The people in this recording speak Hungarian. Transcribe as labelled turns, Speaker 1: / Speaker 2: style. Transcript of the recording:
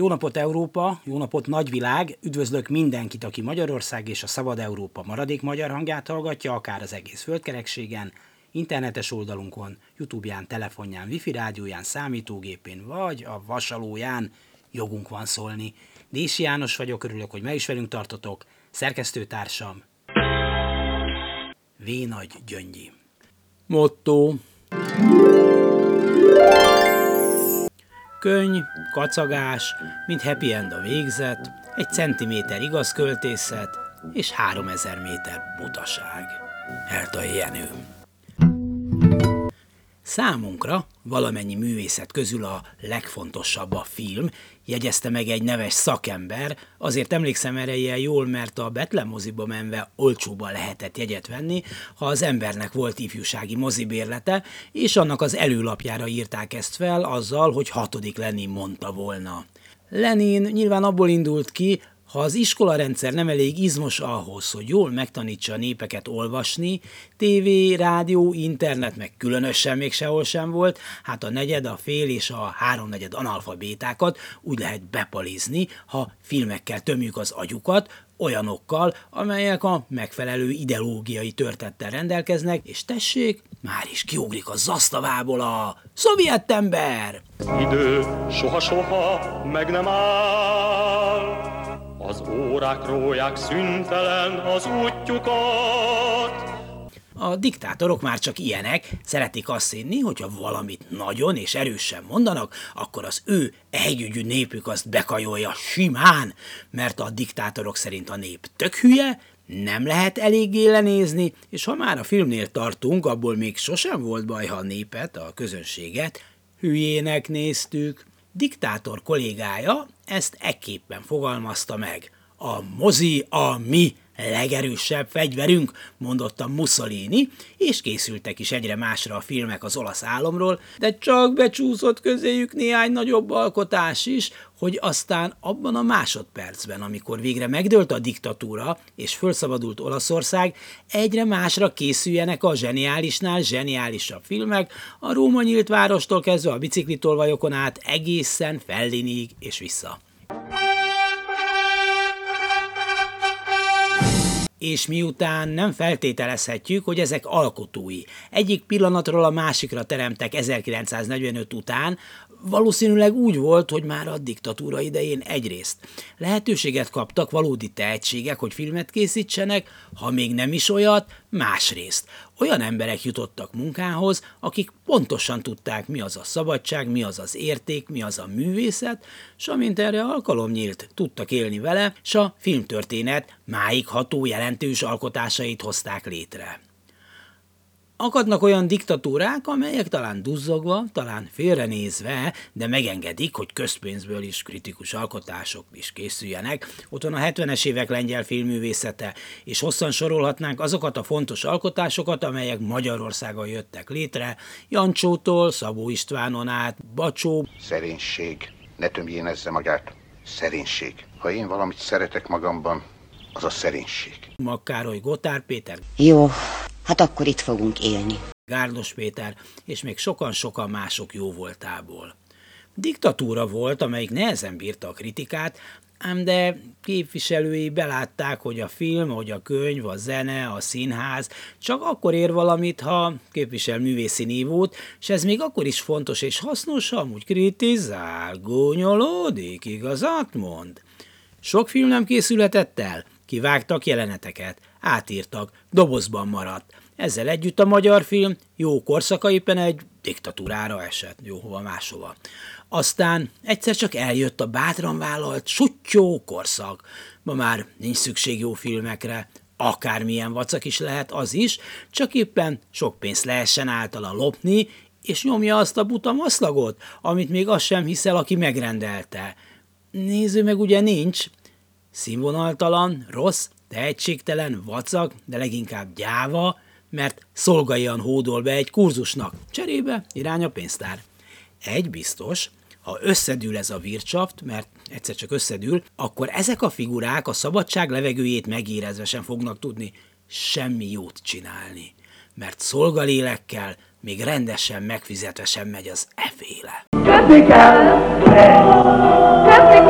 Speaker 1: Jó napot Európa, jó napot nagyvilág, üdvözlök mindenkit, aki Magyarország és a Szabad Európa maradék magyar hangját hallgatja, akár az egész földkerekségen, internetes oldalunkon, Youtube-ján, telefonján, wifi rádióján, számítógépén, vagy a vasalóján jogunk van szólni. Dési János vagyok, örülök, hogy meg is velünk tartotok, szerkesztőtársam V. Nagy Gyöngyi. Motto Könyv, kacagás, mint happy end a végzet, egy centiméter igaz költészet, és három ezer méter butaság. Eltai Jenő. Számunkra valamennyi művészet közül a legfontosabb a film, jegyezte meg egy neves szakember, azért emlékszem erre ilyen jól, mert a Betlen moziba menve olcsóban lehetett jegyet venni, ha az embernek volt ifjúsági mozibérlete, és annak az előlapjára írták ezt fel azzal, hogy hatodik lenni mondta volna. Lenin nyilván abból indult ki, ha az iskolarendszer nem elég izmos ahhoz, hogy jól megtanítsa a népeket olvasni, tévé, rádió, internet meg különösen még sehol sem volt, hát a negyed, a fél és a háromnegyed analfabétákat úgy lehet bepalizni, ha filmekkel tömjük az agyukat, olyanokkal, amelyek a megfelelő ideológiai törtettel rendelkeznek, és tessék, már is kiugrik a zasztavából a szovjet ember!
Speaker 2: Idő soha-soha meg nem áll, az órák róják szüntelen az útjukat.
Speaker 1: A diktátorok már csak ilyenek, szeretik azt hinni, hogyha valamit nagyon és erősen mondanak, akkor az ő együgyű népük azt bekajolja simán, mert a diktátorok szerint a nép tök hülye, nem lehet eléggé lenézni, és ha már a filmnél tartunk, abból még sosem volt baj, ha a népet, a közönséget hülyének néztük. Diktátor kollégája ezt ekképpen fogalmazta meg. A mozi a mi legerősebb fegyverünk, mondotta Mussolini, és készültek is egyre másra a filmek az olasz álomról, de csak becsúszott közéjük néhány nagyobb alkotás is, hogy aztán abban a másodpercben, amikor végre megdőlt a diktatúra és fölszabadult Olaszország, egyre másra készüljenek a zseniálisnál zseniálisabb filmek, a Róma nyílt várostól kezdve a biciklitolvajokon át egészen Fellinig és vissza. És miután nem feltételezhetjük, hogy ezek alkotói. Egyik pillanatról a másikra teremtek 1945 után, valószínűleg úgy volt, hogy már a diktatúra idején egyrészt lehetőséget kaptak valódi tehetségek, hogy filmet készítsenek, ha még nem is olyat, másrészt olyan emberek jutottak munkához, akik pontosan tudták, mi az a szabadság, mi az az érték, mi az a művészet, s amint erre alkalom nyílt, tudtak élni vele, s a filmtörténet máig ható jelentős alkotásait hozták létre. Akadnak olyan diktatúrák, amelyek talán duzzogva, talán félrenézve, de megengedik, hogy közpénzből is kritikus alkotások is készüljenek. Ott van a 70-es évek lengyel filmművészete, és hosszan sorolhatnánk azokat a fontos alkotásokat, amelyek Magyarországon jöttek létre, Jancsótól, Szabó Istvánon át, Bacsó.
Speaker 3: Szerénység. Ne tömjénezze magát. Szerénység. Ha én valamit szeretek magamban, az a szerénység.
Speaker 1: Makkároly Gotár Péter.
Speaker 4: Jó, hát akkor itt fogunk élni.
Speaker 1: Gárdos Péter, és még sokan-sokan mások jó voltából. Diktatúra volt, amelyik nehezen bírta a kritikát, ám de képviselői belátták, hogy a film, hogy a könyv, a zene, a színház csak akkor ér valamit, ha képvisel művészi nívót, és ez még akkor is fontos és hasznos, ha amúgy kritizál, gúnyolódik, igazat mond. Sok film nem készülhetett el, kivágtak jeleneteket, átírtak, dobozban maradt. Ezzel együtt a magyar film jó korszaka éppen egy diktatúrára esett, jó hova máshova. Aztán egyszer csak eljött a bátran vállalt sutyó korszak. Ma már nincs szükség jó filmekre, akármilyen vacak is lehet az is, csak éppen sok pénzt lehessen általa lopni, és nyomja azt a buta maszlagot, amit még azt sem hiszel, aki megrendelte. Néző meg ugye nincs. Színvonaltalan, rossz, tehetségtelen, vacak, de leginkább gyáva, mert szolgaian hódol be egy kurzusnak. Cserébe irány a pénztár. Egy biztos, ha összedül ez a vircsaft, mert egyszer csak összedül, akkor ezek a figurák a szabadság levegőjét megérezve sem fognak tudni semmi jót csinálni. Mert szolgalélekkel még rendesen megfizetve sem megy az eféle. Köpni kell! Köpni